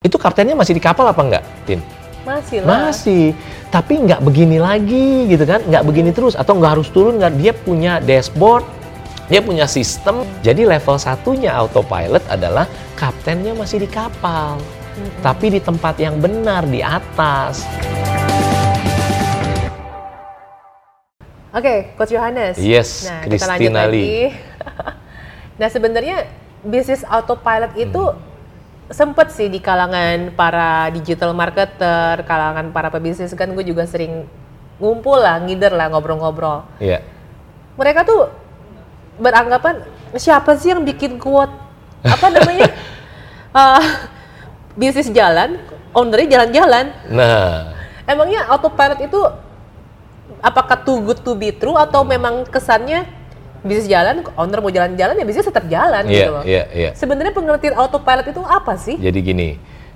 Itu kaptennya masih di kapal apa enggak, Tin? Masih lah. Masih. Tapi nggak begini lagi gitu kan, nggak begini terus atau nggak harus turun nggak dia punya dashboard, dia punya sistem. Jadi level satunya autopilot adalah kaptennya masih di kapal, tapi di tempat yang benar di atas. Oke, Coach Yohanes. Yes, nah, kita lanjut Christina lagi. Lee. nah, sebenarnya bisnis autopilot itu sempet sih di kalangan para digital marketer, kalangan para pebisnis kan gue juga sering ngumpul lah, ngider lah, ngobrol-ngobrol. Iya. Mereka tuh beranggapan siapa sih yang bikin quote apa namanya Eh, bisnis jalan, ownernya jalan-jalan. Nah, Emangnya autopilot itu apakah too good to be true atau memang kesannya bisnis jalan, owner mau jalan-jalan ya bisnis tetap jalan Iya, gitu loh. iya, iya. Sebenarnya pengertian autopilot itu apa sih? jadi gini.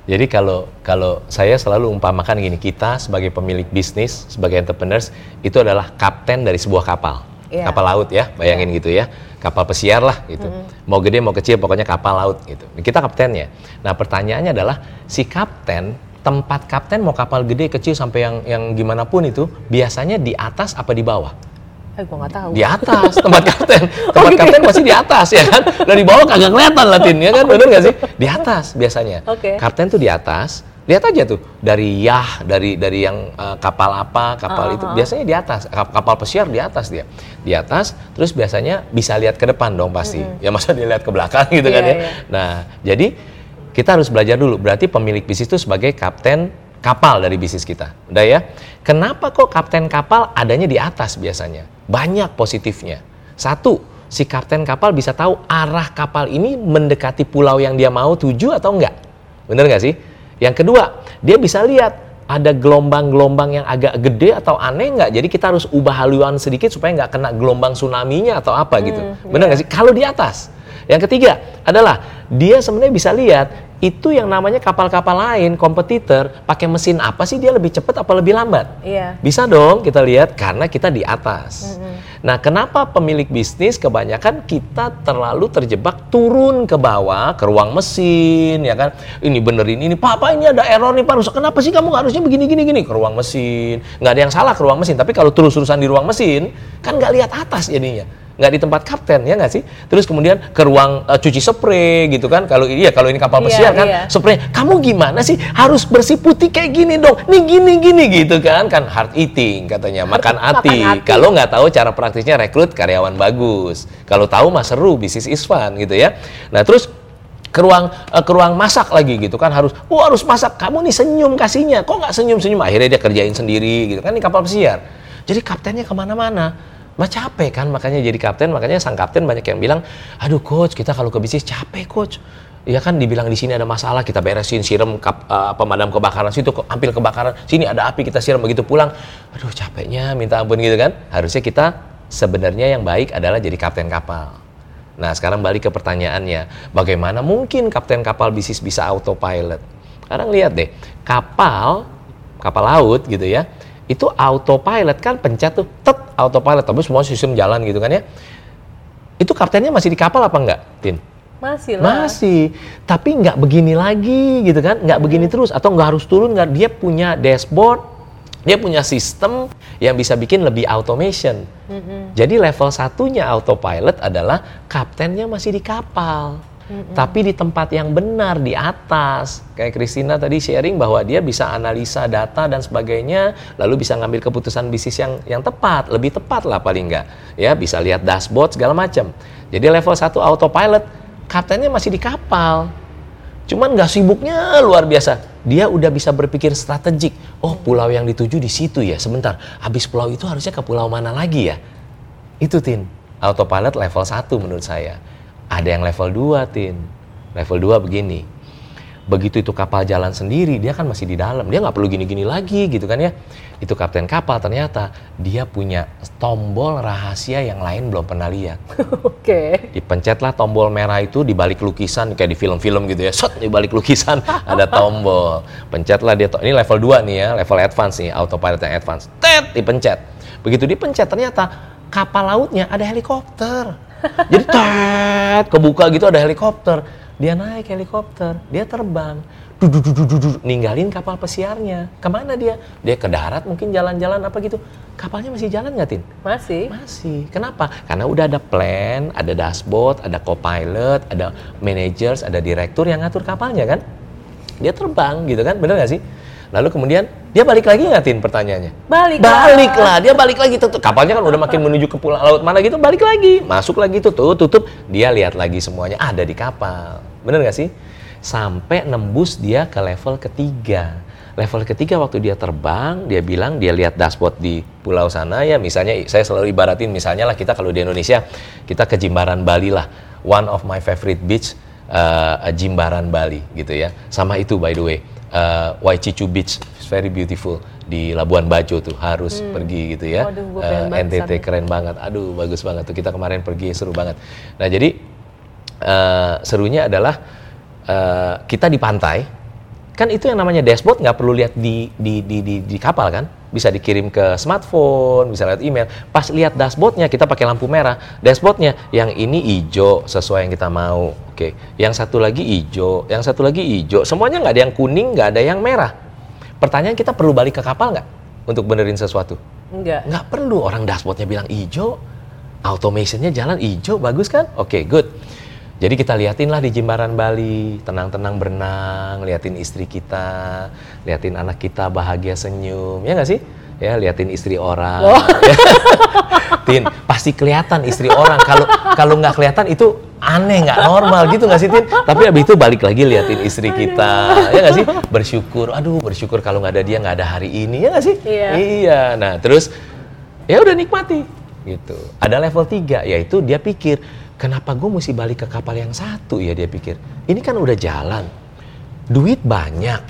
Jadi kalau kalau saya selalu umpamakan gini, kita sebagai pemilik bisnis, sebagai entrepreneurs itu adalah kapten dari sebuah kapal. Iya. Kapal laut ya, bayangin gitu ya. Kapal pesiar lah gitu. Mau gede mau kecil pokoknya kapal laut gitu. Kita kaptennya. Nah, pertanyaannya adalah si kapten tempat kapten mau kapal gede kecil sampai yang yang gimana pun itu biasanya di atas apa di bawah? Eh, gue nggak tahu. Di atas tempat kapten. Tempat gitu. kapten pasti di atas ya kan. Dari bawah kagak kelihatan Latin ya kan. Bener nggak sih? Di atas biasanya. Oke. Kapten tuh di atas. Lihat aja tuh dari yah dari dari yang eh, kapal apa kapal Ah, itu ah. biasanya di atas Kap- kapal pesiar di atas dia di atas terus biasanya bisa lihat ke depan dong pasti ya masa dia lihat ke belakang gitu kan Iya, ya iya. nah jadi kita harus belajar dulu berarti pemilik bisnis itu sebagai kapten kapal dari bisnis kita. Udah ya? Kenapa kok kapten kapal adanya di atas biasanya? Banyak positifnya. Satu si kapten kapal bisa tahu arah kapal ini mendekati pulau yang dia mau tuju atau enggak. Bener nggak sih? Yang kedua dia bisa lihat ada gelombang-gelombang yang agak gede atau aneh nggak? Jadi kita harus ubah haluan sedikit supaya nggak kena gelombang tsunami-nya atau apa gitu. bener nggak sih? Kalau di atas. Yang ketiga adalah dia sebenarnya bisa lihat itu yang namanya kapal-kapal lain kompetitor pakai mesin apa sih dia lebih cepat apa lebih lambat Iya. bisa dong kita lihat karena kita di atas. Nah, kenapa pemilik bisnis kebanyakan kita terlalu terjebak turun ke bawah ke ruang mesin ya kan? Ini benerin ini, Pak, Pak ini ada error nih Pak. Harus- Kenapa sih kamu harusnya begini gini gini ke ruang mesin? Nggak ada yang salah ke ruang mesin, tapi kalau terus-terusan di ruang mesin kan nggak lihat atas jadinya. Nggak di tempat kapten ya nggak sih? Terus kemudian ke ruang eh, cuci spray gitu kan? Kalau iya kalau ini kapal Iya, pesiar kan iya. spray. Kamu gimana sih harus bersih putih kayak gini dong? Nih gini gini gitu kan. Kan hard eating katanya makan makan hati. hati. kalau nggak tahu cara praktisnya rekrut karyawan bagus. Kalau tahu mah seru bisnis is fun gitu ya. Nah terus ke ruang eh, ke ruang masak lagi gitu kan harus oh harus masak. Kamu nih senyum kasihnya. Kok nggak senyum senyum akhirnya dia kerjain sendiri gitu kan ini kapal pesiar. Jadi kaptennya ke mana-mana Mah capek kan makanya jadi kapten makanya sang kapten banyak yang bilang aduh coach kita kalau ke bisnis capek coach. Ya kan dibilang di sini ada masalah kita beresin siram kap, eh, pemadam kebakaran situ ke- ambil kebakaran sini ada api kita siram begitu pulang. Aduh capeknya minta ampun gitu kan. Harusnya kita sebenarnya yang baik adalah jadi kapten kapal. Nah sekarang balik ke pertanyaannya bagaimana mungkin kapten kapal bisnis bisa autopilot? Sekarang lihat deh kapal kapal laut gitu ya itu autopilot kan pencet tuh tet autopilot tapi semua sistem jalan gitu kan ya itu kaptennya masih di kapal apa enggak Tin? Masih lah. Masih, tapi nggak begini lagi gitu kan, nggak begini terus atau nggak harus turun nggak dia punya dashboard, dia punya sistem yang bisa bikin lebih automation. Jadi level satunya autopilot adalah kaptennya masih di kapal, tapi di tempat yang benar di atas. Kayak Christina tadi sharing bahwa dia bisa analisa data dan sebagainya, lalu bisa ngambil keputusan bisnis yang yang tepat, lebih tepat lah paling nggak. Ya bisa lihat dashboard segala macam. Jadi level satu autopilot, kaptennya masih di kapal. Cuman nggak sibuknya luar biasa. Dia udah bisa berpikir strategik. Oh, pulau yang dituju di situ ya. Sebentar, habis pulau itu harusnya ke pulau mana lagi ya? Itu Tin. Autopilot level 1 menurut saya. Ada yang level 2, Tin. Level 2 begini. Begitu itu kapal jalan sendiri, dia kan masih di dalam. Dia nggak perlu gini-gini lagi gitu kan ya. Itu kapten kapal ternyata dia punya tombol rahasia yang lain belum pernah lihat. Oke. Dipencetlah tombol merah itu di balik lukisan kayak di film-film gitu ya. Set di balik lukisan ada tombol. Pencetlah dia to- ini level 2 nih ya, level advance nih, autopilot yang advance. Tet dipencet. Begitu dipencet ternyata kapal lautnya ada helikopter. Jadi tet kebuka gitu ada helikopter. Dia naik helikopter, dia terbang. du, du, du, du, du, du, ninggalin kapal pesiarnya. Ke mana dia? Dia ke darat mungkin jalan-jalan apa gitu. Kapalnya masih jalan nggak, Tin? Masih. Masih. Kenapa? Karena udah ada plan, ada dashboard, ada co-pilot, ada managers, ada direktur yang ngatur kapalnya kan? Dia terbang gitu kan, bener nggak sih? Lalu kemudian dia balik lagi nggak, Tin, pertanyaannya? Balik. Balik lah, dia balik lagi tuh. Kapalnya kan udah makin menuju ke pulau laut mana gitu, balik lagi. Masuk lagi tuh, tuh tutup. Dia lihat lagi semuanya ada di kapal. Bener nggak sih? Sampai nembus dia ke level ketiga. Level ketiga waktu dia terbang, dia bilang dia lihat dashboard di pulau sana ya. Misalnya saya selalu ibaratin misalnya lah kita kalau di Indonesia kita ke Jimbaran Bali lah. One of my favorite beach uh, Jimbaran Bali gitu ya. Sama itu by the way uh, Waichichu Beach, It's very beautiful di Labuan Bajo tuh harus Hmm. pergi gitu ya. Waduh, banget NTT sana. keren banget. Aduh bagus banget tuh kita kemarin pergi seru banget. Nah jadi eh, serunya adalah eh, kita di pantai kan itu yang namanya dashboard nggak perlu lihat di, di, di, di, di kapal kan? Bisa dikirim ke smartphone bisa lihat email. Pas lihat dashboardnya kita pakai lampu merah. Dashboardnya yang ini hijau sesuai yang kita mau. Oke. Yang satu lagi hijau yang satu lagi hijau semuanya nggak ada yang kuning nggak ada yang merah. Pertanyaan kita perlu balik ke kapal nggak untuk benerin sesuatu? Enggak. nggak perlu. Orang dashboardnya bilang hijau automationnya jalan hijau bagus kan? Oke good jadi kita liatin lah di Jimbaran Bali tenang-tenang berenang liatin istri kita liatin anak kita bahagia senyum ya nggak sih? Ya liatin istri orang. Oh. Tin pasti kelihatan istri orang. Kalau kalau nggak kelihatan itu aneh nggak normal gitu nggak sih Tin? Tapi abis itu balik lagi liatin istri kita ya nggak sih? Bersyukur aduh bersyukur kalau nggak ada dia nggak ada hari ini ya nggak sih? Iya. iya. Nah terus ya udah nikmati gitu. Ada level 3 yaitu dia pikir kenapa gue mesti balik ke kapal yang satu? Ya dia pikir. Ini kan udah jalan. Duit banyak.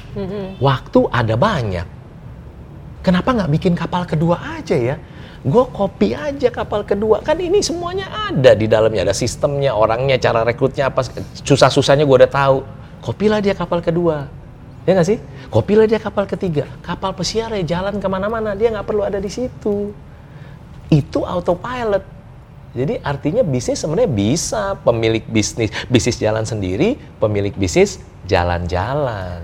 Waktu ada banyak. Kenapa nggak bikin kapal kedua aja ya? Gue kopi aja kapal kedua. Kan ini semuanya ada di dalamnya. Ada sistemnya orangnya cara rekrutnya apa susah-susahnya gue udah tahu. Kopilah dia kapal kedua. Ya nggak sih? Kopilah dia kapal ketiga. Kapal pesiar ya jalan ke mana-mana. Dia nggak perlu ada di situ. Itu autopilot jadi artinya bisnis sebenarnya bisa pemilik bisnis bisnis jalan sendiri pemilik bisnis jalan-jalan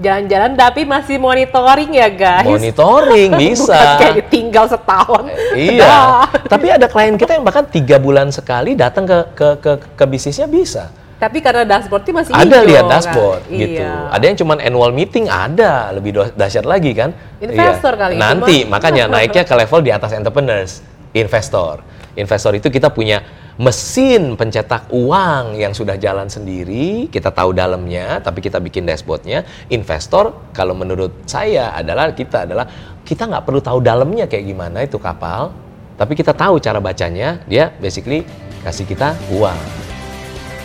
Jalan-jalan tapi masih monitoring ya guys. monitoring Bukan bisa kayak ditinggal setahun. Iya, Dah. tapi ada klien kita yang bahkan tiga bulan sekali datang ke ke ke, ke bisnisnya bisa. Tapi karena dashboardnya masih ada hijau, lihat kan? dashboard gitu. Iya. Ada yang cuman annual meeting ada, lebih dah- dahsyat lagi kan? Investor Iya. kali Nanti mah. makanya naiknya ke level di atas entrepreneurs, investor. Investor itu kita punya mesin pencetak uang yang sudah jalan sendiri, kita tahu dalamnya, tapi kita bikin dashboardnya. Investor, kalau menurut saya adalah kita adalah kita nggak perlu tahu dalamnya kayak gimana itu kapal, tapi kita tahu cara bacanya, dia basically kasih kita uang.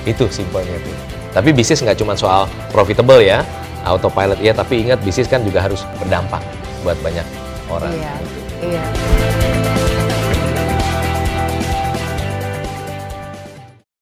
Itu simpelnya tuh. Tapi bisnis nggak cuma soal profitable ya, autopilot ya, tapi ingat bisnis kan juga harus berdampak buat banyak orang. Iya. Iya.